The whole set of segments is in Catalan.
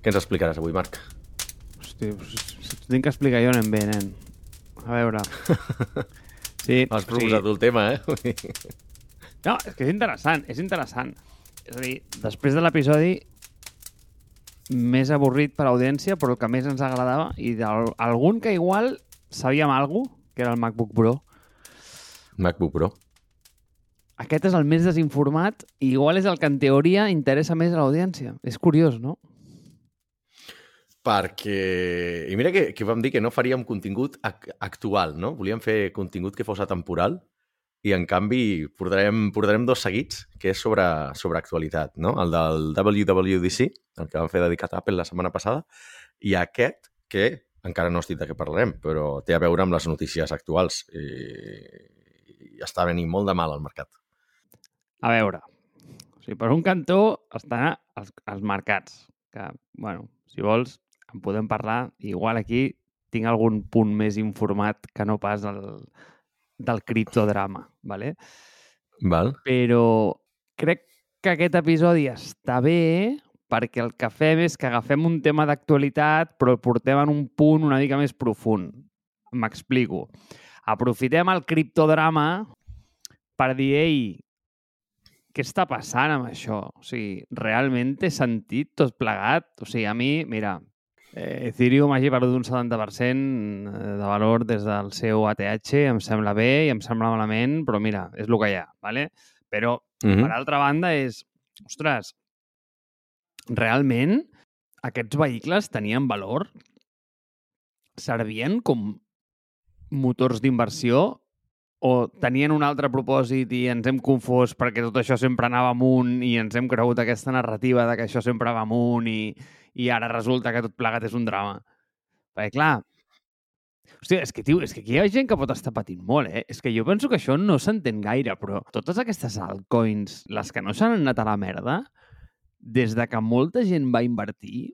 Què ens explicaràs avui, Marc? Hosti, si t'ho tinc que explicar jo anem bé, nen. A veure... Sí, Has proposat tu el tema, eh? No, és que és interessant, és interessant. És a dir, després de l'episodi més avorrit per audiència, però el que més ens agradava, i d'algun que igual sabíem alguna que era el MacBook Pro. MacBook Pro. Aquest és el més desinformat i igual és el que en teoria interessa més a l'audiència. És curiós, no? Perquè... I mira que, que vam dir que no faríem contingut ac actual, no? Volíem fer contingut que fos atemporal i, en canvi, portarem, portarem dos seguits, que és sobre, sobre actualitat, no? El del WWDC, el que vam fer dedicat a Apple la setmana passada, i aquest, que encara no estic de què parlarem, però té a veure amb les notícies actuals i, i està venint molt de mal al mercat. A veure, o sigui, per un cantó estan els, els mercats, que, bueno, si vols, en podem parlar. Igual aquí tinc algun punt més informat que no pas el, del criptodrama, ¿vale? Val. Però crec que aquest episodi està bé perquè el que fem és que agafem un tema d'actualitat però el portem en un punt una mica més profund. M'explico. Aprofitem el criptodrama per dir, ei, què està passant amb això? O sigui, realment té sentit tot plegat? O sigui, a mi, mira, Ethereum hagi perdut un 70% de valor des del seu ATH, em sembla bé i em sembla malament, però mira, és el que hi ha, ¿vale? Però, uh -huh. per altra banda, és, ostres, realment aquests vehicles tenien valor? Servien com motors d'inversió o tenien un altre propòsit i ens hem confós perquè tot això sempre anava amunt i ens hem cregut aquesta narrativa de que això sempre va amunt i, i ara resulta que tot plegat és un drama. Perquè, clar, Hòstia, és que, tio, és que aquí hi ha gent que pot estar patint molt, eh? És que jo penso que això no s'entén gaire, però totes aquestes altcoins, les que no s'han anat a la merda, des de que molta gent va invertir,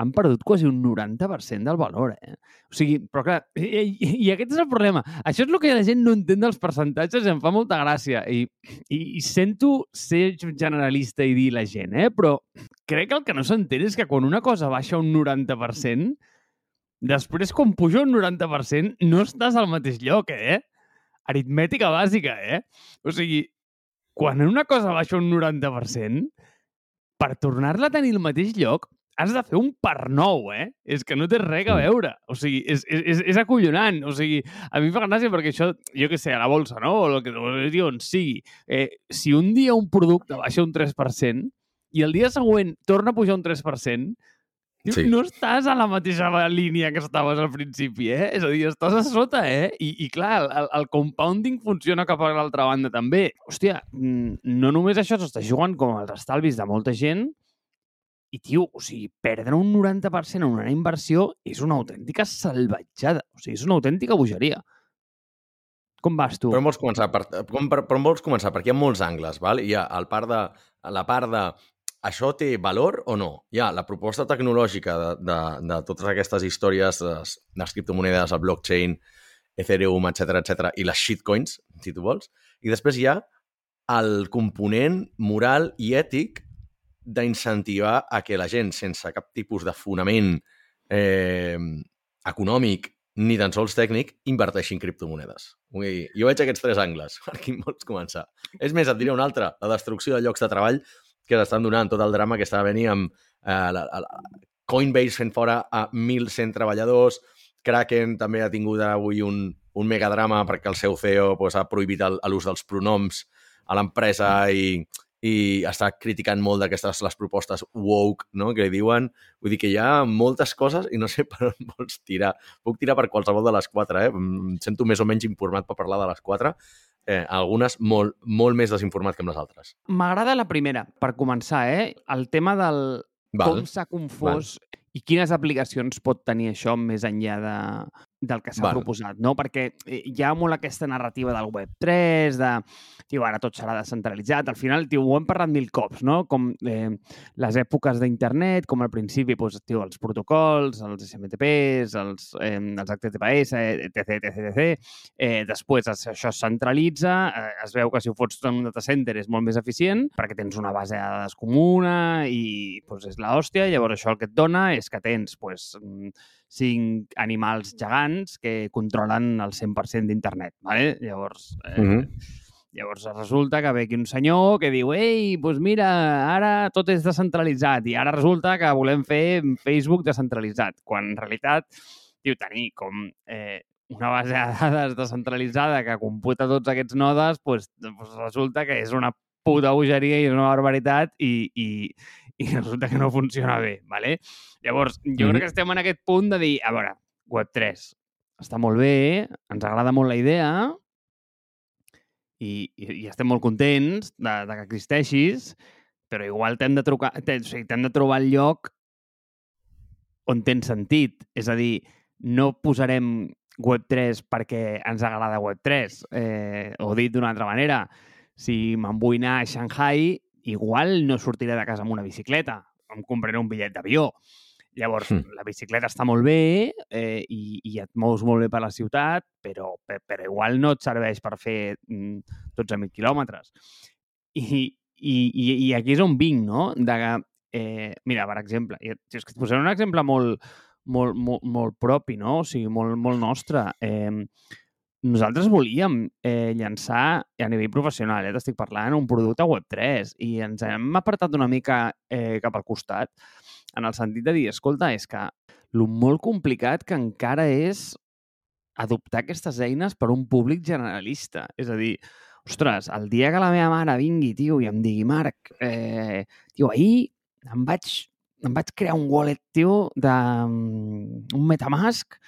han perdut quasi un 90% del valor, eh? O sigui, però clar, i, i, i aquest és el problema. Això és el que la gent no entén dels percentatges i em fa molta gràcia. I, i, i sento ser generalista i dir la gent, eh? Però crec que el que no s'entén és que quan una cosa baixa un 90%, després, quan puja un 90%, no estàs al mateix lloc, eh? Aritmètica bàsica, eh? O sigui, quan una cosa baixa un 90%, per tornar-la a tenir al mateix lloc, has de fer un per nou, eh? És que no té res a veure. O sigui, és, és, és acollonant. O sigui, a mi fa gràcia perquè això, jo què sé, a la bolsa, no? O el que o on sigui. Eh, si un dia un producte baixa un 3% i el dia següent torna a pujar un 3%, Sí. No estàs a la mateixa línia que estaves al principi, eh? És a dir, estàs a sota, eh? I, i clar, el, el compounding funciona cap a l'altra banda també. Hòstia, no només això s'està jugant com els estalvis de molta gent, i, tio, o sigui, perdre un 90% en una inversió és una autèntica salvatjada. O sigui, és una autèntica bogeria. Com vas tu? Per on vols començar? Per, per, per, per on vols començar? Perquè hi ha molts angles, val? Hi ha el part de, la part de això té valor o no? Hi ha la proposta tecnològica de, de, de totes aquestes històries, les, les criptomonedes, el blockchain, Ethereum, etc etc i les shitcoins, si tu vols. I després hi ha el component moral i ètic d'incentivar a que la gent, sense cap tipus de fonament eh, econòmic ni tan sols tècnic, inverteixi en criptomonedes. Vull dir, jo veig aquests tres angles. Per quin vols començar? És més, et diré un altre, la destrucció de llocs de treball que s'estan donant, tot el drama que està venint amb eh, la, la, Coinbase fent fora a 1.100 treballadors, Kraken també ha tingut avui un, un megadrama perquè el seu CEO pues, ha prohibit l'ús dels pronoms a l'empresa i, i està criticant molt d'aquestes les propostes woke, no?, que diuen. Vull dir que hi ha moltes coses i no sé per on vols tirar. Puc tirar per qualsevol de les quatre, eh? Em sento més o menys informat per parlar de les quatre. Eh, algunes molt, molt més desinformat que amb les altres. M'agrada la primera, per començar, eh? El tema del Val. com s'ha confós Val. i quines aplicacions pot tenir això més enllà de, del que s'ha proposat, no? Perquè eh, hi ha molt aquesta narrativa del Web3, de tio, ara tot serà descentralitzat. Al final, tio, ho hem parlat mil cops, no? Com eh, les èpoques d'internet, com al principi, doncs, tio, els protocols, els SMTPs, els, eh, els HTTPS, etc, etc, etc. Eh, després això es centralitza, eh, es veu que si ho fots en un data center és molt més eficient perquè tens una base de dades comuna i doncs, és l'hòstia. Llavors això el que et dona és que tens doncs, cinc animals gegants que controlen el 100% d'internet. ¿vale? Llavors, eh, mm -hmm Llavors resulta que ve aquí un senyor que diu ei, doncs mira, ara tot és descentralitzat i ara resulta que volem fer Facebook descentralitzat, quan en realitat, diu, tenir com eh, una base de dades descentralitzada que computa tots aquests nodes, doncs, doncs resulta que és una puta bogeria i és una barbaritat i, i, i resulta que no funciona bé, ¿vale? Llavors, jo mm -hmm. crec que estem en aquest punt de dir, a veure, Web3 està molt bé, ens agrada molt la idea, i, i, i estem molt contents de, de que existeixis, però igual t'hem de, trucar, o sigui, de trobar el lloc on tens sentit. És a dir, no posarem Web3 perquè ens agrada Web3. Eh, o dit d'una altra manera, si me'n vull anar a Shanghai, igual no sortiré de casa amb una bicicleta. Em compraré un bitllet d'avió. Llavors, mm. la bicicleta està molt bé eh, i, i et mous molt bé per la ciutat, però, però, però igual no et serveix per fer 12.000 mm, quilòmetres. I, i, i, I aquí és on vinc, no? De eh, mira, per exemple, si és que et posaré un exemple molt, molt, molt, molt propi, no? O sigui, molt, molt nostre. Eh, nosaltres volíem eh, llançar a nivell professional, eh, t'estic parlant, un producte Web3 i ens hem apartat una mica eh, cap al costat en el sentit de dir, escolta, és que el molt complicat que encara és adoptar aquestes eines per un públic generalista. És a dir, ostres, el dia que la meva mare vingui, tio, i em digui, Marc, eh, tio, ahir em vaig, em vaig crear un wallet, tio, de um, un Metamask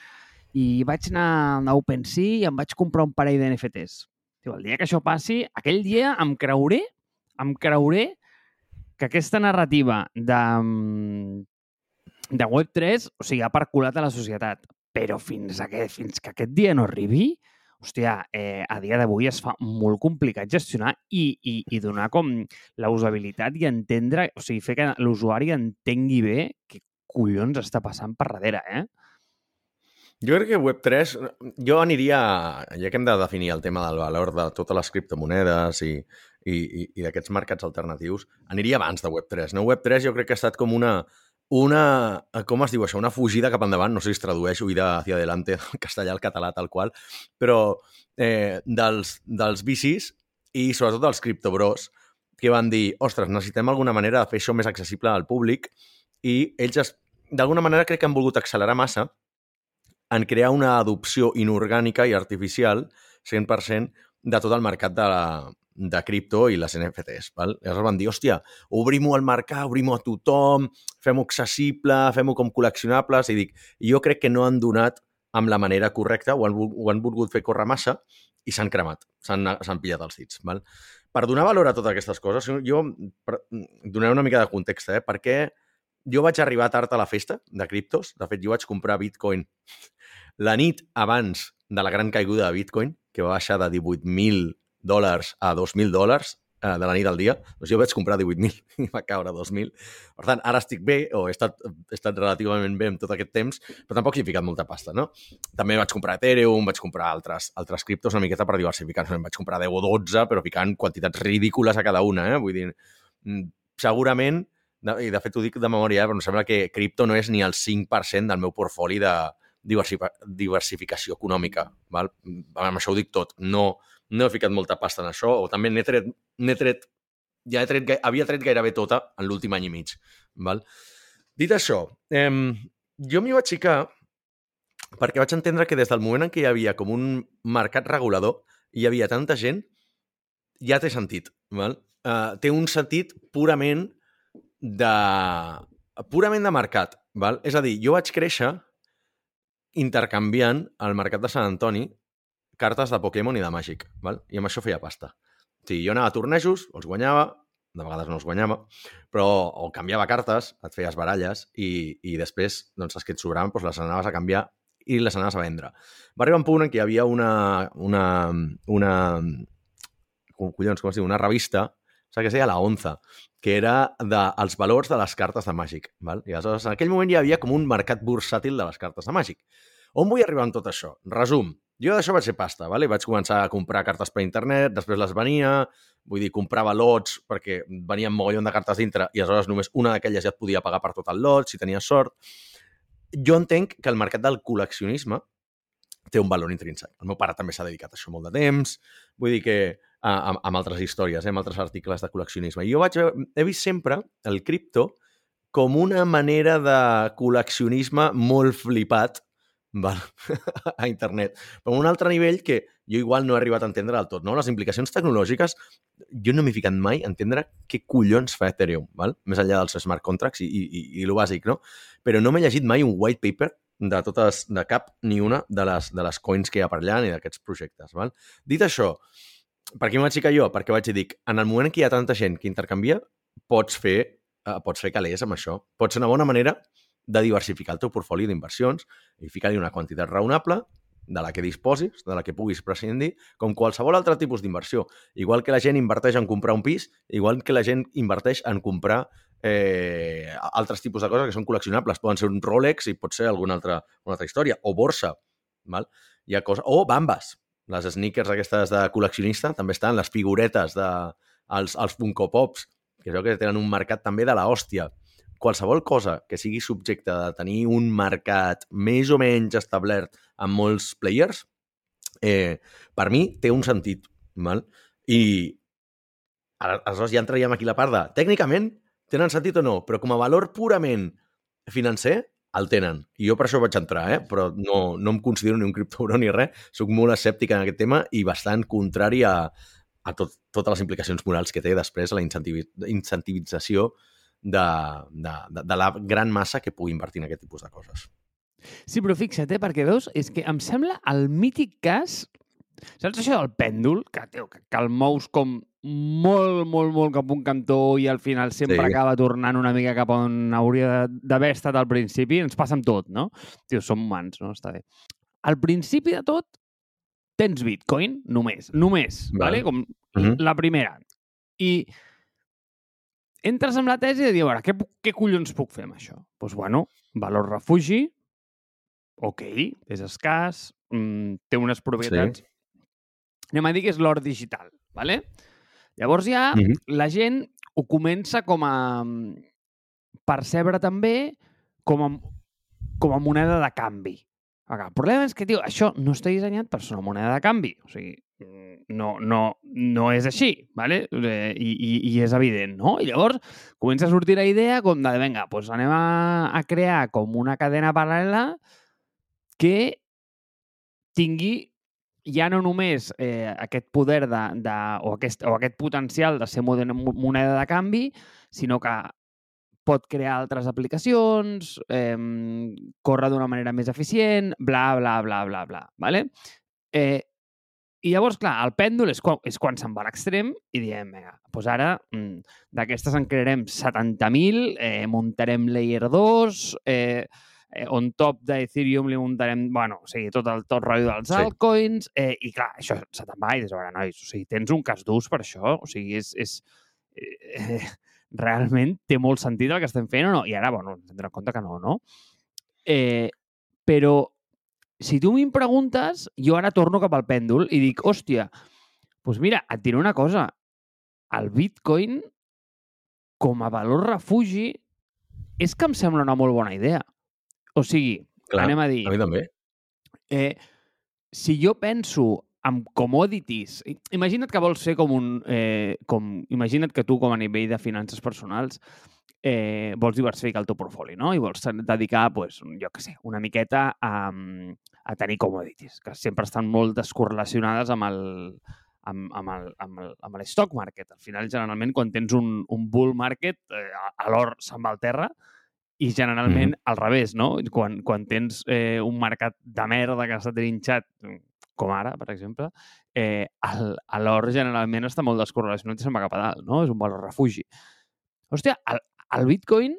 i vaig anar a OpenSea i em vaig comprar un parell d'NFTs. El dia que això passi, aquell dia em creuré, em creuré que aquesta narrativa de, mm, de Web3 o sigui, ha perculat a la societat, però fins, a que, fins que aquest dia no arribi, hòstia, eh, a dia d'avui es fa molt complicat gestionar i, i, i donar com la usabilitat i entendre, o sigui, fer que l'usuari entengui bé què collons està passant per darrere, eh? Jo crec que Web3, jo aniria, ja que hem de definir el tema del valor de totes les criptomonedes i, i, i, i d'aquests mercats alternatius, aniria abans de Web3. No? Web3 jo crec que ha estat com una, una, com es diu això, una fugida cap endavant, no sé si es tradueix huida hacia adelante, en castellà al català tal qual, però eh, dels, dels bicis i sobretot dels criptobros que van dir, ostres, necessitem alguna manera de fer això més accessible al públic i ells d'alguna manera crec que han volgut accelerar massa en crear una adopció inorgànica i artificial 100% de tot el mercat de, la, de cripto i les NFTs. Val? Llavors van dir, hòstia, obrim-ho al mercat, obrim-ho a tothom, fem-ho accessible, fem-ho com col·leccionables, i dic, jo crec que no han donat amb la manera correcta, o han, ho han volgut fer córrer massa, i s'han cremat, s'han pillat els dits. Val? Per donar valor a totes aquestes coses, jo per, donaré una mica de context, eh? perquè jo vaig arribar tard a la festa de criptos, de fet jo vaig comprar Bitcoin la nit abans de la gran caiguda de Bitcoin, que va baixar de 18.000 dòlars a 2.000 dòlars eh, de la nit al dia, doncs jo vaig comprar 18.000 i va caure a 2.000. Per tant, ara estic bé, o he estat, he estat relativament bé en tot aquest temps, però tampoc hi he ficat molta pasta, no? També vaig comprar Ethereum, vaig comprar altres, altres criptos una miqueta per diversificar. Em vaig comprar 10 o 12, però ficant quantitats ridícules a cada una, eh? Vull dir, mm, segurament, i de fet ho dic de memòria, eh? però em sembla que cripto no és ni el 5% del meu portfoli de, diversificació econòmica. Val? Amb això ho dic tot. No, no he ficat molta pasta en això, o també n'he tret, tret, ja he tret, havia tret gairebé tota en l'últim any i mig. Val? Dit això, eh, jo m'hi vaig ficar perquè vaig entendre que des del moment en què hi havia com un mercat regulador, hi havia tanta gent, ja té sentit. Val? Uh, té un sentit purament de purament de mercat. Val? És a dir, jo vaig créixer intercanviant al mercat de Sant Antoni cartes de Pokémon i de Màgic, val? i amb això feia pasta. O sigui, jo anava a tornejos, els guanyava, de vegades no els guanyava, però o canviava cartes, et feies baralles i, i després doncs, les que et sobraven doncs les anaves a canviar i les anaves a vendre. Va arribar un punt en què hi havia una, una, una collons, com es diu, una revista, saps que es deia La Onza, que era dels de, valors de les cartes de Màgic. Val? I aleshores, en aquell moment hi havia com un mercat bursàtil de les cartes de Màgic. On vull arribar amb tot això? Resum. Jo d'això vaig ser pasta, vale? vaig començar a comprar cartes per internet, després les venia, vull dir, comprava lots perquè venien mogollon de cartes dintre i aleshores només una d'aquelles ja et podia pagar per tot el lot, si tenies sort. Jo entenc que el mercat del col·leccionisme té un valor intrínsec. El meu pare també s'ha dedicat a això molt de temps, vull dir que amb, amb altres històries, eh, amb altres articles de col·leccionisme. Jo vaig, he vist sempre el cripto com una manera de col·leccionisme molt flipat val, a internet. Però un altre nivell que jo igual no he arribat a entendre del tot. No? Les implicacions tecnològiques, jo no m'he ficat mai a entendre què collons fa Ethereum, val? més enllà dels smart contracts i, i, i, i el bàsic, no? Però no m'he llegit mai un white paper de totes, de cap ni una de les, de les coins que hi ha per allà ni d'aquests projectes. Val? Dit això, per què vaig ficar jo? Perquè vaig dir, en el moment en què hi ha tanta gent que intercanvia, pots fer, eh, pots fer calés amb això. Pot ser una bona manera de diversificar el teu portfoli d'inversions i ficar-hi una quantitat raonable de la que disposis, de la que puguis prescindir, com qualsevol altre tipus d'inversió. Igual que la gent inverteix en comprar un pis, igual que la gent inverteix en comprar eh, altres tipus de coses que són col·leccionables. Poden ser un Rolex i pot ser alguna altra, una altra història. O borsa. Val? Hi ha coses... O bambes. Les sneakers aquestes de col·leccionista també estan. Les figuretes de... Els, els Funko Pops, que crec que tenen un mercat també de la hòstia. Qualsevol cosa que sigui subjecte de tenir un mercat més o menys establert amb molts players, eh, per mi té un sentit. Val? I aleshores ja entraríem aquí la part de... Tècnicament, tenen sentit o no, però com a valor purament financer, el tenen. I jo per això vaig entrar, eh? però no, no em considero ni un criptouró ni res. Soc molt escèptic en aquest tema i bastant contrari a, a tot, totes les implicacions morals que té després la incentivització de, de, de, de la gran massa que pugui invertir en aquest tipus de coses. Sí, però fixa't, eh, perquè veus, és que em sembla el mític cas Saps això del pèndol? Que, tio, que, que el mous com molt, molt, molt cap un cantó i al final sempre sí. acaba tornant una mica cap on hauria d'haver estat al principi. Ens passa amb tot, no? Tio, som humans, no? Està bé. Al principi de tot, tens Bitcoin, només. Només, vale? vale? Com uh -huh. la primera. I entres amb la tesi de dir, a veure, què, què collons puc fer amb això? Doncs, pues, bueno, valor refugi, ok, és escàs, mm, té unes propietats sí anem a dir que és l'or digital. ¿vale? Llavors ja mm -hmm. la gent ho comença com a mm, percebre també com a, com a moneda de canvi. El problema és que, tio, això no està dissenyat per ser una moneda de canvi. O sigui, mm, no, no, no és així, ¿vale? Eh, I, i, i és evident, no? I llavors comença a sortir la idea com de, vinga, doncs anem a, a crear com una cadena paral·lela que tingui ja no només eh, aquest poder de, de, o, aquest, o aquest potencial de ser moneda de canvi, sinó que pot crear altres aplicacions, eh, córrer d'una manera més eficient, bla, bla, bla, bla, bla. ¿vale? Eh, I llavors, clar, el pèndol és quan, és quan se'n va a l'extrem i diem, vinga, doncs ara mm, d'aquestes en crearem 70.000, eh, muntarem Layer 2, eh, eh, on top d'Ethereum li muntarem, bueno, o sigui, tot el tot rotllo dels sí. altcoins, eh, i clar, això se te'n va i dius, a veure, nois, o sigui, tens un cas d'ús per això, o sigui, és, és eh, realment té molt sentit el que estem fent o no? I ara, bueno, ens hem compte que no, no? Eh, però si tu m'hi preguntes, jo ara torno cap al pèndol i dic, hòstia, doncs mira, et diré una cosa, el Bitcoin com a valor refugi és que em sembla una molt bona idea. O sigui, Clar, anem a dir... A mi també. Eh, si jo penso en commodities... Imagina't que vols ser com un... Eh, com, imagina't que tu, com a nivell de finances personals, eh, vols diversificar el teu portfoli, no? I vols dedicar, pues, jo que sé, una miqueta a, a tenir commodities, que sempre estan molt descorrelacionades amb el, amb, amb, el, amb, el, amb stock market. Al final, generalment, quan tens un, un bull market, eh, l'or se'n va al terra, i generalment mm -hmm. al revés, no? Quan, quan tens eh, un mercat de merda que està trinxat, com ara, per exemple, eh, l'or generalment està molt descorrelacionat i se'n va cap a dalt, no? És un valor refugi. Hòstia, el, el Bitcoin,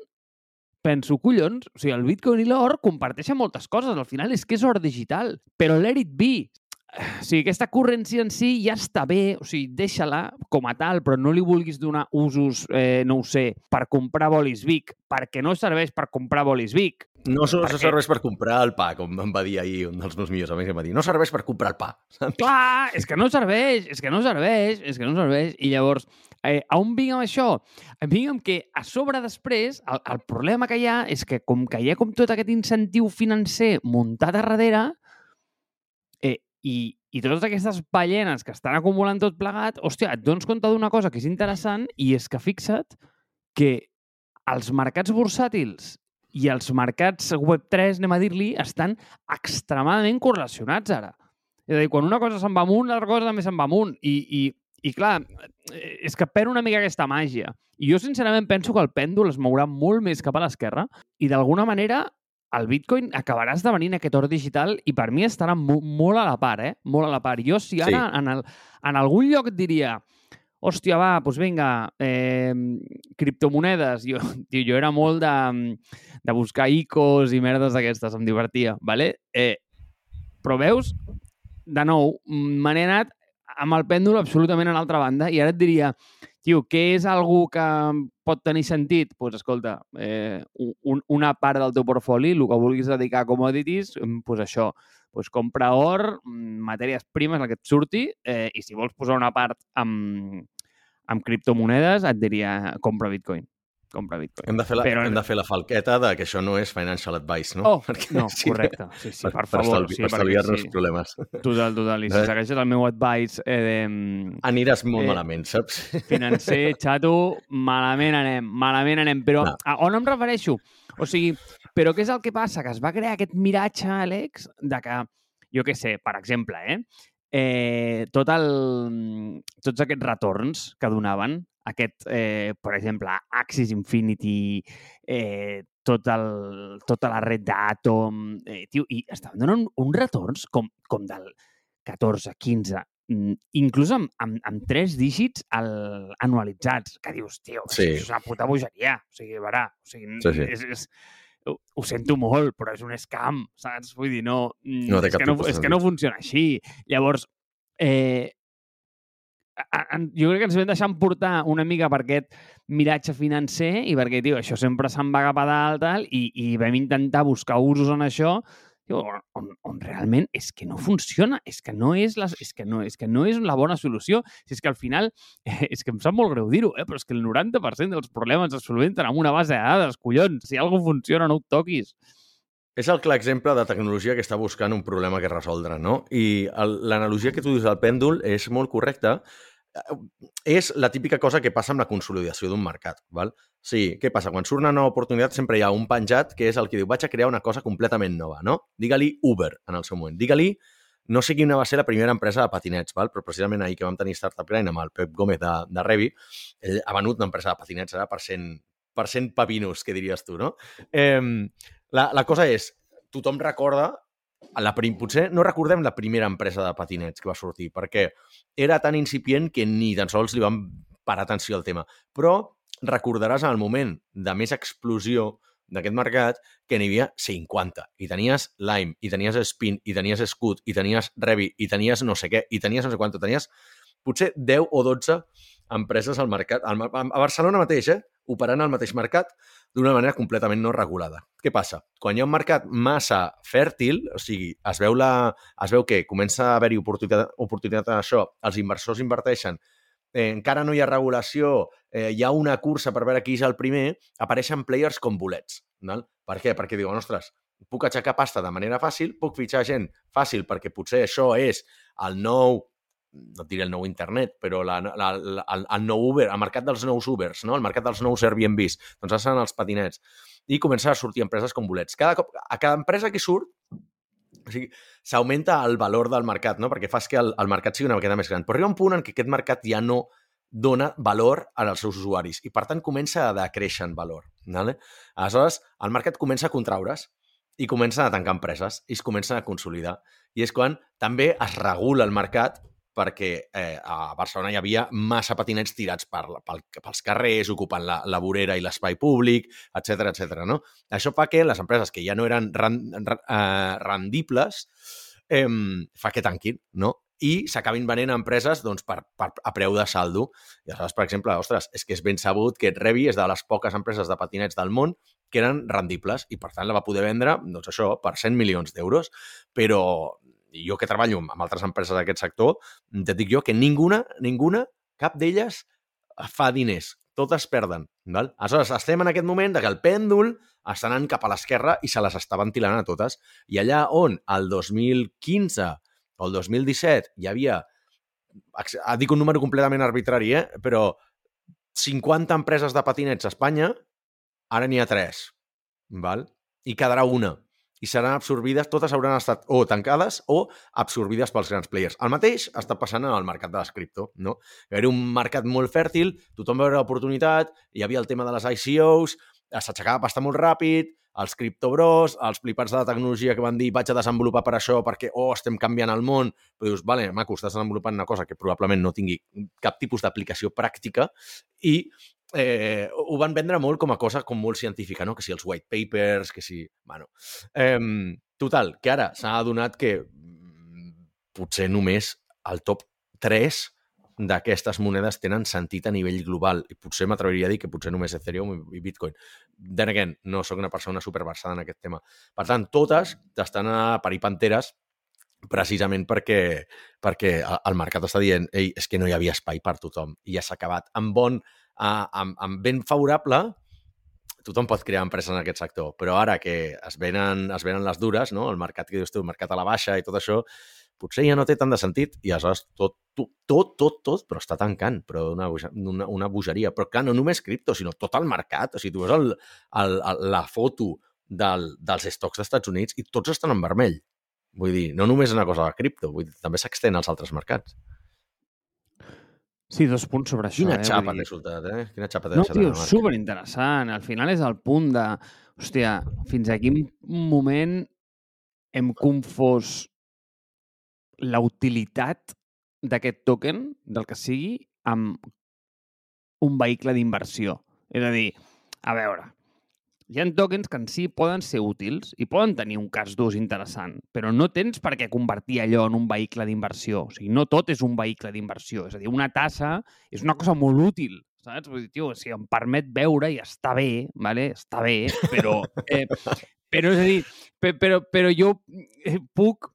penso, collons, o sigui, el Bitcoin i l'or comparteixen moltes coses. Al final és que és or digital, però let it be. O sigui, aquesta currency en si ja està bé, o sigui, deixa-la com a tal, però no li vulguis donar usos, eh, no ho sé, per comprar bolis Vic, perquè no serveix per comprar bolis Vic. No, so, Perquè- serveix per comprar el pa, com em va dir ahir un dels meus millors amics, em va dir, no serveix per comprar el pa. saps? Clar, és que no serveix, és que no serveix, és que no serveix. I llavors, eh, a on vinc amb això? Vinc amb que a sobre després, el, el problema que hi ha és que com que hi ha com tot aquest incentiu financer muntat a darrere, i, i totes aquestes ballenes que estan acumulant tot plegat, hòstia, et dones compte d'una cosa que és interessant i és que fixa't que els mercats bursàtils i els mercats Web3, anem a dir-li, estan extremadament correlacionats ara. És a dir, quan una cosa se'n va amunt, l'altra cosa també se'n va amunt. I, i, I clar, eh, és que perd una mica aquesta màgia. I jo sincerament penso que el pèndol es mourà molt més cap a l'esquerra i d'alguna manera el Bitcoin acabarà esdevenint aquest or digital i per mi estarà mo molt a la part, eh? Molt a la part. Jo si ara Sí. en, el, en algun lloc diria hòstia, va, doncs vinga, eh, criptomonedes. Jo, tio, jo era molt de, de buscar icos i merdes d'aquestes, em divertia, ¿vale? Eh, però veus, de nou, me n'he anat amb el pèndol absolutament a l'altra banda i ara et diria, tio, què és algú que pot tenir sentit? Doncs pues, escolta, eh, un, una part del teu portfoli, el que vulguis dedicar a commodities, doncs pues això, pues compra or, mm, matèries primes, el que et surti, eh, i si vols posar una part amb, amb criptomonedes, et diria compra Bitcoin. Compra Bitcoin. Hem de, fer la, Però- hem de fer la falqueta de que això no és financial advice, no? Oh, no, correcte. Sí, sí, per, per, favor. estalvi, sí, per estalviar-nos sí. problemes. Total, total. I si Eh? segueixes el meu advice eh, de, Aniràs molt Eh, malament, saps? financer, xato, malament anem, malament anem. Però No. a on em refereixo? O sigui, però què és el que passa? Que es va crear aquest miratge, Àlex, de que, jo què sé, per exemple, eh, eh, tot el, tots aquests retorns que donaven, aquest, eh, per exemple, Axis Infinity, eh, tot el, tota la red d'Atom, eh, tio, i estaven donant uns retorns com, com del 14, 15, mm, inclús amb, amb, amb tres dígits al, anualitzats, que dius, tio, Sí. és una puta bogeria. O sigui, verà, o sigui, Sí, sí. És, és, ho, ho sento molt, però és un scam, saps? Vull dir, no, mm, No és, que no, és que no funciona així. Llavors, eh, jo crec que ens vam deixar portar una mica per aquest miratge financer i perquè, tio, això sempre se'n va cap a dalt tal, i, i vam intentar buscar usos en això tio, on, on, on realment és que no funciona, és que no és, la, és que no, és que no és la bona solució. Si és que al final, és que em sap molt greu dir-ho, eh, però és que el 90% dels problemes es solventen amb una base de dades, collons. Si alguna funciona, no ho toquis. És el clar exemple de tecnologia que està buscant un problema que resoldre, no? I l'analogia que tu dius del pèndol és molt correcta. Eh, És la típica cosa que passa amb la consolidació d'un mercat, val? Sí, què passa? Quan surt una nova oportunitat sempre hi ha un penjat que és el que diu vaig a crear una cosa completament nova, no? Digue-li Uber en el seu moment. Digue-li no sé quina va ser la primera empresa de patinets, val? però precisament ahir que vam tenir Startup Grind amb el Pep Gómez de, de Revi, ell ha venut una empresa de patinets ara per 100, per 100 papinos, que diries tu, no? Eh, la, la cosa és, tothom recorda, la prim, potser no recordem la primera empresa de patinets que va sortir, perquè era tan incipient que ni tan sols li vam parar atenció al tema. Però recordaràs en el moment de més explosió d'aquest mercat que n'hi havia 50. I tenies Lime, i tenies Spin, i tenies Scoot, i tenies Revi, i tenies no sé què, i tenies no sé quant. Tenies potser 10 o 12 empreses al mercat, a Barcelona mateix, eh? Operant al mateix mercat d'una manera completament no regulada. Què passa? Quan hi ha un mercat massa fèrtil, o sigui, es veu, la, es veu que comença a haver-hi oportunitat, oportunitat en això, els inversors inverteixen, eh, encara no hi ha regulació, eh, hi ha una cursa per veure qui és el primer, apareixen players com bolets. Val? Per què? Perquè diuen, ostres, puc aixecar pasta de manera fàcil, puc fitxar gent fàcil perquè potser això és el nou no et diré el nou internet, però la, la, la, el, el nou Uber, el mercat dels nous Ubers, no? el mercat dels nous Airbnbs, doncs ara seran els patinets. I comencen a sortir empreses com bolets. Cada cop, a cada empresa que surt, o sigui, s'augmenta el valor del mercat, no? perquè fas que el, el mercat sigui una miqueta més gran. Però arriba un punt en què aquest mercat ja no dona valor als seus usuaris i, per tant, comença a decréixer en valor. Vale? Aleshores, el mercat comença a contraure's i comencen a tancar empreses i es comencen a consolidar. I és quan també es regula el mercat perquè eh, a Barcelona hi havia massa patinets tirats per, pel, pels carrers, ocupant la, la vorera i l'espai públic, etc etc. no? Això fa que les empreses que ja no eren ran, eh, rendibles eh, fa que tanquin, no? i s'acabin venent a empreses doncs, per, per, a preu de saldo. I aleshores, per exemple, ostres, és que és ben sabut que Revi és de les poques empreses de patinets del món que eren rendibles i, per tant, la va poder vendre, doncs això, per 100 milions d'euros. Però jo que treballo amb altres empreses d'aquest sector, et dic jo que ninguna, ninguna, cap d'elles fa diners. Totes perden. Val? Aleshores, estem en aquest moment de que el pèndol està anant cap a l'esquerra i se les està ventilant a totes. I allà on el 2015 o el 2017 hi havia, dic un número completament arbitrari, eh? però 50 empreses de patinets a Espanya, ara n'hi ha 3, val? i quedarà una. I seran absorbides, totes hauran estat o tancades o absorbides pels grans players. El mateix està passant en el mercat de les cripto, no? Era un mercat molt fèrtil, tothom va veure l'oportunitat, hi havia el tema de les ICOs, s'aixecava pasta molt ràpid, els criptobros, els flipats de la tecnologia que van dir vaig a desenvolupar per això perquè, oh, estem canviant el món, però dius, vale, maco, estàs desenvolupant una cosa que probablement no tingui cap tipus d'aplicació pràctica i eh, ho van vendre molt com a cosa com molt científica, no? Que si els white papers, que si... Bueno, eh, total, que ara s'ha adonat que mm, potser només el top 3 d'aquestes monedes tenen sentit a nivell global i potser m'atreviria a dir que potser només Ethereum i Bitcoin. Then again, no sóc una persona superversada en aquest tema. Per tant, totes estan a parir panteres precisament perquè, perquè el mercat està dient ei, és que no hi havia espai per tothom i ja s'ha acabat. Amb bon, amb, amb ben favorable, tothom pot crear empreses en aquest sector, però ara que es venen, es venen les dures, no? el mercat que dius tu, el mercat a la baixa i tot això, potser ja no té tant de sentit i aleshores tot, tot, tot, tot, tot però està tancant, però una, una, una bogeria. Però clar, no només cripto, sinó tot el mercat. O sigui, tu veus el, el, el, la foto del, dels estocs dels Estats Units i tots estan en vermell. Vull dir, no només una cosa de cripto, vull dir, també s'extén als altres mercats. Sí, dos punts sobre això. Quina eh? xapa t'he soltat, eh? Quina xapa t'he no, deixat. No, tio, superinteressant. Al final és el punt de... Hòstia, fins a quin moment hem confós la utilitat d'aquest token, del que sigui, amb un vehicle d'inversió. És a dir, a veure, hi ha tokens que en si poden ser útils i poden tenir un cas d'ús interessant, però no tens per què convertir allò en un vehicle d'inversió. O sigui, no tot és un vehicle d'inversió. És a dir, una tassa és una cosa molt útil, saps? Vull dir, tio, si em permet veure i està bé, vale? està bé, però eh, però, és a dir, però, però jo eh, puc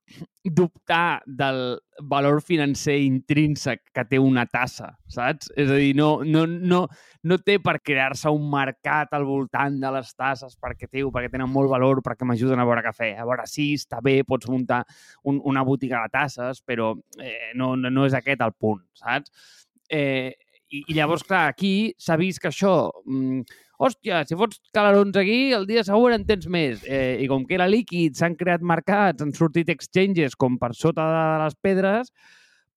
dubtar del valor financer intrínsec que té una tassa, saps? És a dir, no, no, no, no té per crear-se un mercat al voltant de les tasses perquè, tio, perquè tenen molt valor, perquè m'ajuden a beure cafè. A veure, sí, està bé, pots muntar un, una botiga de tasses, però eh, no, no és aquest el punt, saps? Eh, i, I llavors, clar, aquí s'ha vist que això... Mm, hòstia, si fots calarons aquí, el dia següent en tens més. Eh, I com que era líquid, s'han creat mercats, han sortit exchanges com per sota de les pedres,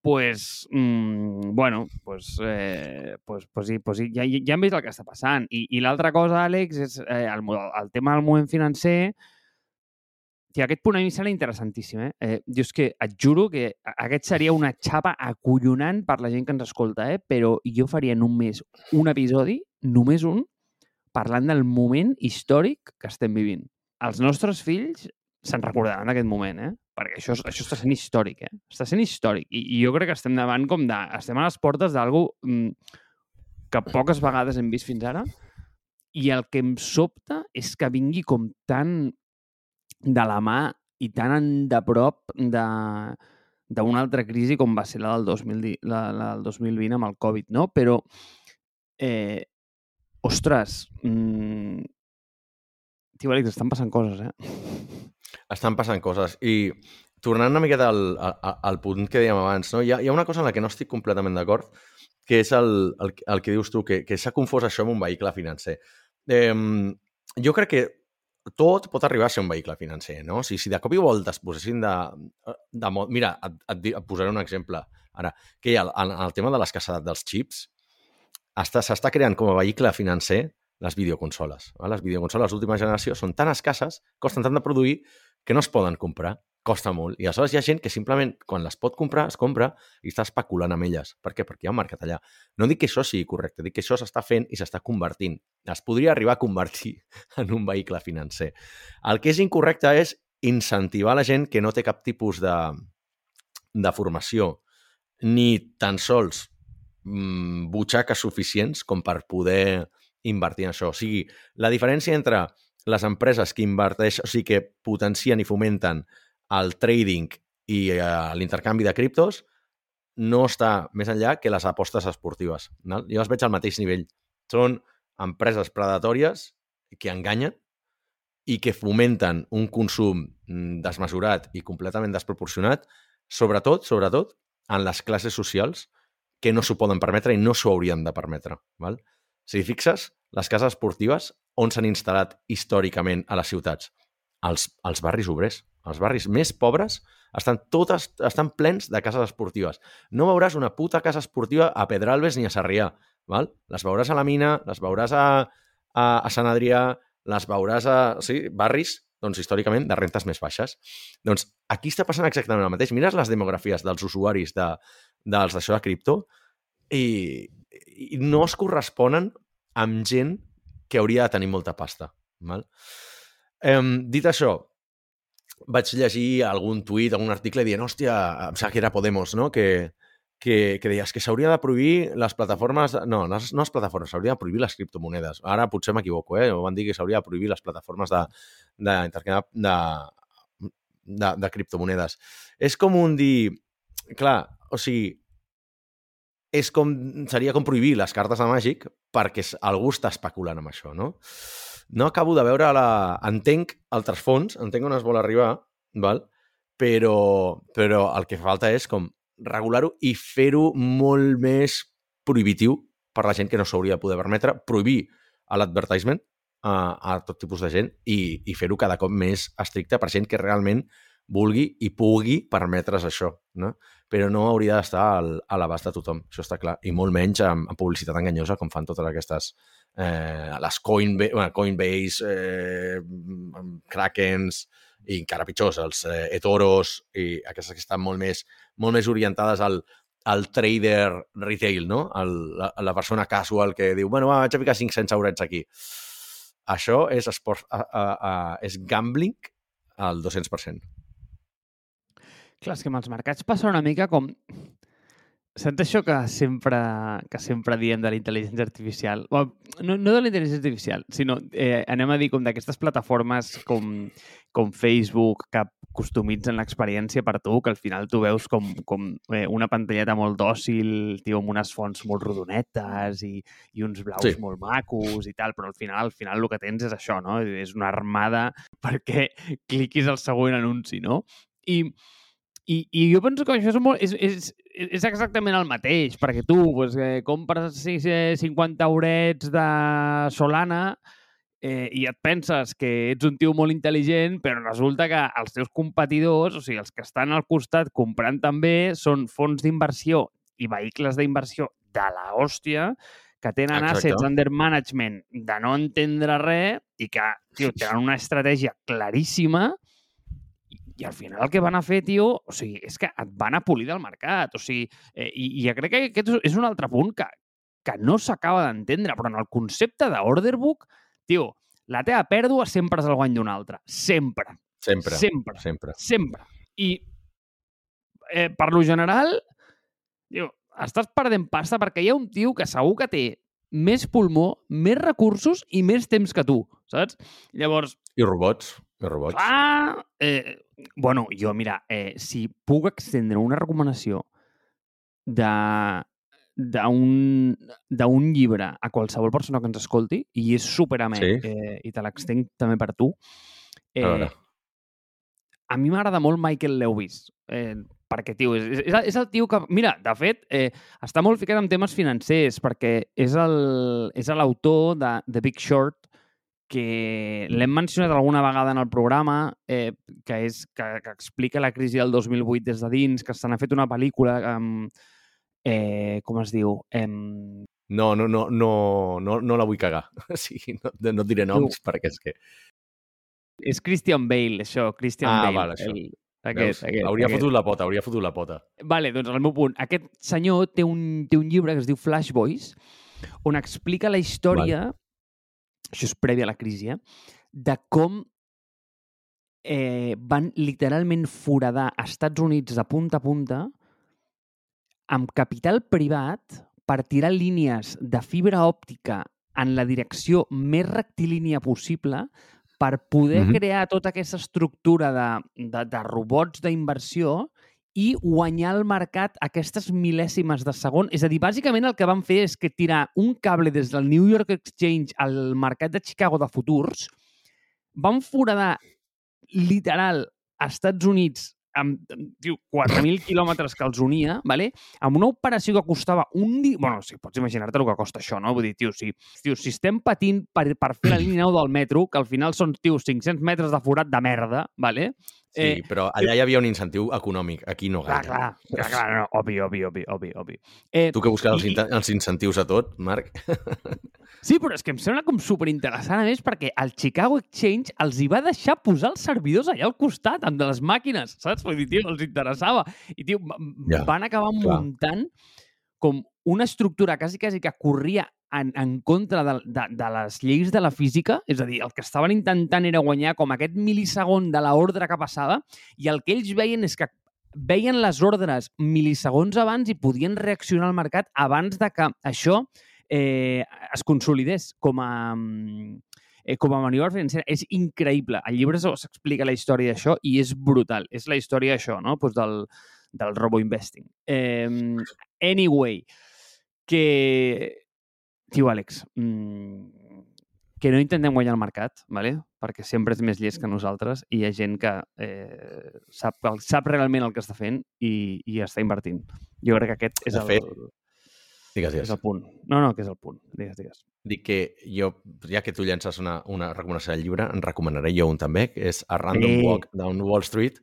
pues, mmm, bueno, pues, eh, pues, pues, sí, pues sí, ja, ja hem vist el que està passant. I, i l'altra cosa, Àlex, és eh, el, el tema del moment financer, Tia, aquest punt a mi serà interessantíssim, eh? eh? Jo és que et juro que aquest seria una xapa acollonant per la gent que ens escolta, eh? Però jo faria només un episodi, només un, parlant del moment històric que estem vivint. Els nostres fills se'n recordaran d'aquest moment, eh? Perquè això, això està sent històric, eh? Està sent històric. I, I jo crec que estem davant com de... Estem a les portes d'algú mm, que poques vegades hem vist fins ara i el que em sobta és que vingui com tan de la mà i tan de prop de d'una altra crisi com va ser la del, 2000, la, la del 2020 amb el Covid, no? Però eh, Ostres, mmm... tio, estan passant coses, eh? Estan passant coses. I tornant una miqueta al, al, al punt que dèiem abans, no? hi, ha, hi ha una cosa en la que no estic completament d'acord, que és el, el, el que dius tu, que, que s'ha confós això amb un vehicle financer. Eh, jo crec que tot pot arribar a ser un vehicle financer, no? Si, si de cop i volta es posessin de... de mira, et, et, et posaré un exemple ara, que el, el, el tema de l'escassedat dels xips, s'està creant com a vehicle financer les videoconsoles. Va? Les videoconsoles d'última generació són tan escasses, costen tant de produir, que no es poden comprar. Costa molt. I aleshores hi ha gent que simplement, quan les pot comprar, es compra i està especulant amb elles. Per què? Perquè hi ha un mercat allà. No dic que això sigui correcte, dic que això s'està fent i s'està convertint. Es podria arribar a convertir en un vehicle financer. El que és incorrecte és incentivar la gent que no té cap tipus de, de formació ni tan sols mm, butxaques suficients com per poder invertir en això. O sigui, la diferència entre les empreses que inverteixen, o sigui, que potencien i fomenten el trading i uh, l'intercanvi de criptos no està més enllà que les apostes esportives. No? Jo els veig al mateix nivell. Són empreses predatòries que enganyen i que fomenten un consum mm, desmesurat i completament desproporcionat, sobretot, sobretot, en les classes socials que no s'ho poden permetre i no s'ho haurien de permetre. Val? Si fixes, les cases esportives on s'han instal·lat històricament a les ciutats? Els, els barris obrers. Els barris més pobres estan totes estan plens de cases esportives. No veuràs una puta casa esportiva a Pedralbes ni a Sarrià. Val? Les veuràs a la Mina, les veuràs a, a, a Sant Adrià, les veuràs a sí, barris doncs, històricament de rentes més baixes. Doncs aquí està passant exactament el mateix. Mires les demografies dels usuaris de, dels d'això de cripto i, i no es corresponen amb gent que hauria de tenir molta pasta. Val? Eh, dit això, vaig llegir algun tuit, algun article dient, hòstia, em sembla que era Podemos, no? Que, que, que deies que s'hauria de prohibir les plataformes... No, no, no les plataformes, s'hauria de prohibir les criptomonedes. Ara potser m'equivoco, eh? Van dir que s'hauria de prohibir les plataformes de, de, de, de, de criptomonedes. És com un dir... Clar, o sigui, és com, seria com prohibir les cartes de màgic perquè algú està especulant amb això, no? No acabo de veure la... Entenc el trasfons, entenc on es vol arribar, val? Però, però el que falta és com regular-ho i fer-ho molt més prohibitiu per la gent que no s'hauria de poder permetre, prohibir l'advertisement a, a tot tipus de gent i, i fer-ho cada cop més estricte per gent que realment vulgui i pugui permetre's això, no? però no hauria d'estar a l'abast de tothom, això està clar, i molt menys amb, amb publicitat enganyosa com fan totes aquestes eh, les Coinbase, bueno, Coinbase eh, Krakens i encara pitjors, els eh, eToros i aquestes que estan molt més, molt més orientades al, al trader retail, no? El, la, la persona casual que diu, bueno, va, vaig a ficar 500 eurets aquí. Això és, esport, a, a, a, és gambling al 200%. Clar, és que amb els mercats passa una mica com... Saps això que sempre, que sempre diem de la intel·ligència artificial? Bueno, no, no de la intel·ligència artificial, sinó eh, anem a dir com d'aquestes plataformes com, com Facebook que customitzen l'experiència per tu, que al final tu veus com, com eh, una pantalleta molt dòcil, tio, amb unes fonts molt rodonetes i, i uns blaus sí. molt macos i tal, però al final, al final el que tens és això, no? És una armada perquè cliquis el següent anunci, no? I, i, I jo penso que això és, molt, és, és, és exactament el mateix, perquè tu pues, eh, compres 50 eurets de Solana eh, i et penses que ets un tio molt intel·ligent, però resulta que els teus competidors, o sigui, els que estan al costat comprant també, són fons d'inversió i vehicles d'inversió de la hòstia que tenen Exacte. assets under management de no entendre res i que, tio, tenen una estratègia claríssima i al final el que van a fer, tio, o sigui, és que et van a polir del mercat. O sigui, eh, i, i crec que aquest és un altre punt que, que no s'acaba d'entendre, però en el concepte d'order book, tio, la teva pèrdua sempre és el guany d'un altre. Sempre. Sempre. Sempre. Sempre. Sempre. I eh, per lo general, tio, estàs perdent pasta perquè hi ha un tio que segur que té més pulmó, més recursos i més temps que tu, saps? Llavors... I robots. Robots. Ah, eh, bueno, jo, mira, eh, si puc extendre una recomanació de d'un d'un llibre a qualsevol persona que ens escolti i és super amè sí. eh, i te l'extenc també per tu. Eh, a, a mi m'agrada molt Michael Lewis eh, perquè, tio, és, és, és el tio que... Mira, de fet, eh, està molt ficat en temes financers perquè és l'autor de The Big Short que l'hem mencionat alguna vegada en el programa, eh, que, és, que, que explica la crisi del 2008 des de dins, que se n'ha fet una pel·lícula amb... Eh, com es diu? Em... No, no, no, no, no, no la vull cagar. Sí, no, no et diré noms no. perquè és que... És Christian Bale, això, Christian ah, Bale. Val, això. El, aquest, aquest, hauria aquest. fotut la pota, hauria fotut la pota. Vale, doncs el meu punt. Aquest senyor té un, té un llibre que es diu Flash Boys, on explica la història, vale. Això és prèvia a la crisi, eh? de com eh, van literalment foradar Estats Units de punta a punta amb capital privat per tirar línies de fibra òptica en la direcció més rectilínia possible per poder mm. -hmm. crear tota aquesta estructura de, de, de robots d'inversió i guanyar el mercat aquestes mil·lèsimes de segon. És a dir, bàsicament el que van fer és que tirar un cable des del New York Exchange al mercat de Chicago de futurs, van foradar literal a Estats Units amb tio, 4.000 quilòmetres que els unia, vale? amb una operació que costava un dia... bueno, si pots imaginar-te el que costa això, no? Vull dir, tio, si, tio, si estem patint per, per fer la línia 9 del metro, que al final són, tio, 500 metres de forat de merda, vale? Sí, Eh, però allà hi havia un incentiu econòmic, aquí no Clar, gaire. clar, clar, clar no, obvi, obvi, obvi, obvi, obvi. Eh, Tu que busques els, I- els incentius a tot, Marc. Sí, però és que em sembla com superinteressant, a més, perquè el Chicago Exchange els hi va deixar posar els servidors allà al costat, amb de les màquines, saps? Vull dir, tio, els interessava. I, tio, Ja, van acabar clar. muntant com una estructura quasi, quasi que corria en, en contra de, de, de les lleis de la física, és a dir, el que estaven intentant era guanyar com aquest mil·lisegon de l'ordre que passava, i el que ells veien és que veien les ordres mil·lisegons abans i podien reaccionar al mercat abans de que això eh, es consolidés com a, eh, com a maniobra financera. És increïble. Al llibre s'explica la història d'això i és brutal. És la història d'això, no? Pues del, del robo-investing. Eh, anyway, que... Tio, Àlex, mm, que no intentem guanyar el mercat, ¿vale? perquè sempre és més llest que nosaltres i hi ha gent que eh, sap, sap realment el que està fent i, i està invertint. Jo crec que aquest és el, fet, Digues, és digues. el punt. No, no, que és el punt. Digues, digues. Dic que jo, ja que tu llences una, una recomanació del llibre, en recomanaré jo un també, que és A Random Sí. Walk Down Wall Street.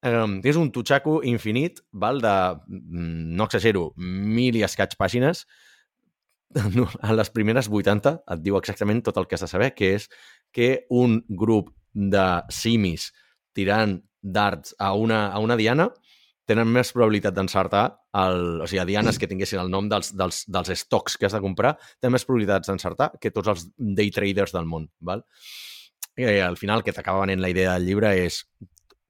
Um, és un tutxaco infinit, val de, mm, no exagero, mil i escaig pàgines. A les primeres 80 et diu exactament tot el que has de saber, que és que un grup de simis tirant darts a una, a una diana tenen més probabilitat d'encertar, o sigui, dianes que tinguessin el nom dels, dels, dels stocks que has de comprar, tenen més probabilitats d'encertar que tots els day traders del món. Val? Eh, al final, que t'acaba venent la idea del llibre és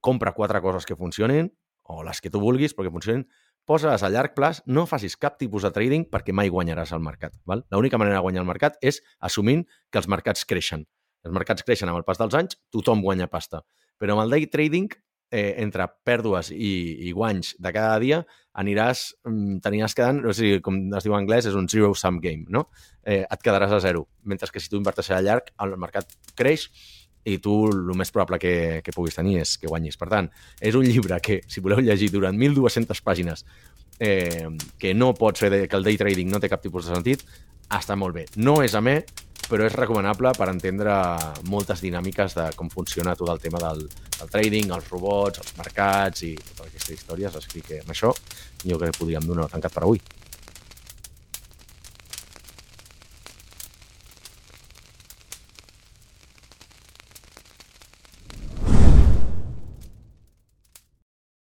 compra quatre coses que funcionin, o les que tu vulguis, però que funcionin, posa-les a llarg plaç, no facis cap tipus de trading perquè mai guanyaràs al mercat. L'única manera de guanyar el mercat és assumint que els mercats creixen. Els mercats creixen amb el pas dels anys, tothom guanya pasta. Però amb el day trading, eh, entre pèrdues i, i guanys de cada dia, aniràs, mm, t'aniràs quedant, o sigui, com es diu en anglès, és un zero-sum game, no? Eh, et quedaràs a zero. Mentre que si tu inverteixes a llarg, el mercat creix i tu el més probable que, que puguis tenir és que guanyis. Per tant, és un llibre que, si voleu llegir durant 1.200 pàgines, eh, que no pot ser de, que el day trading no té cap tipus de sentit, està molt bé. No és a mi, però és recomanable per entendre moltes dinàmiques de com funciona tot el tema del, del trading, els robots, els mercats i totes aquestes històries. Així que amb això jo crec que podríem donar tancat per avui.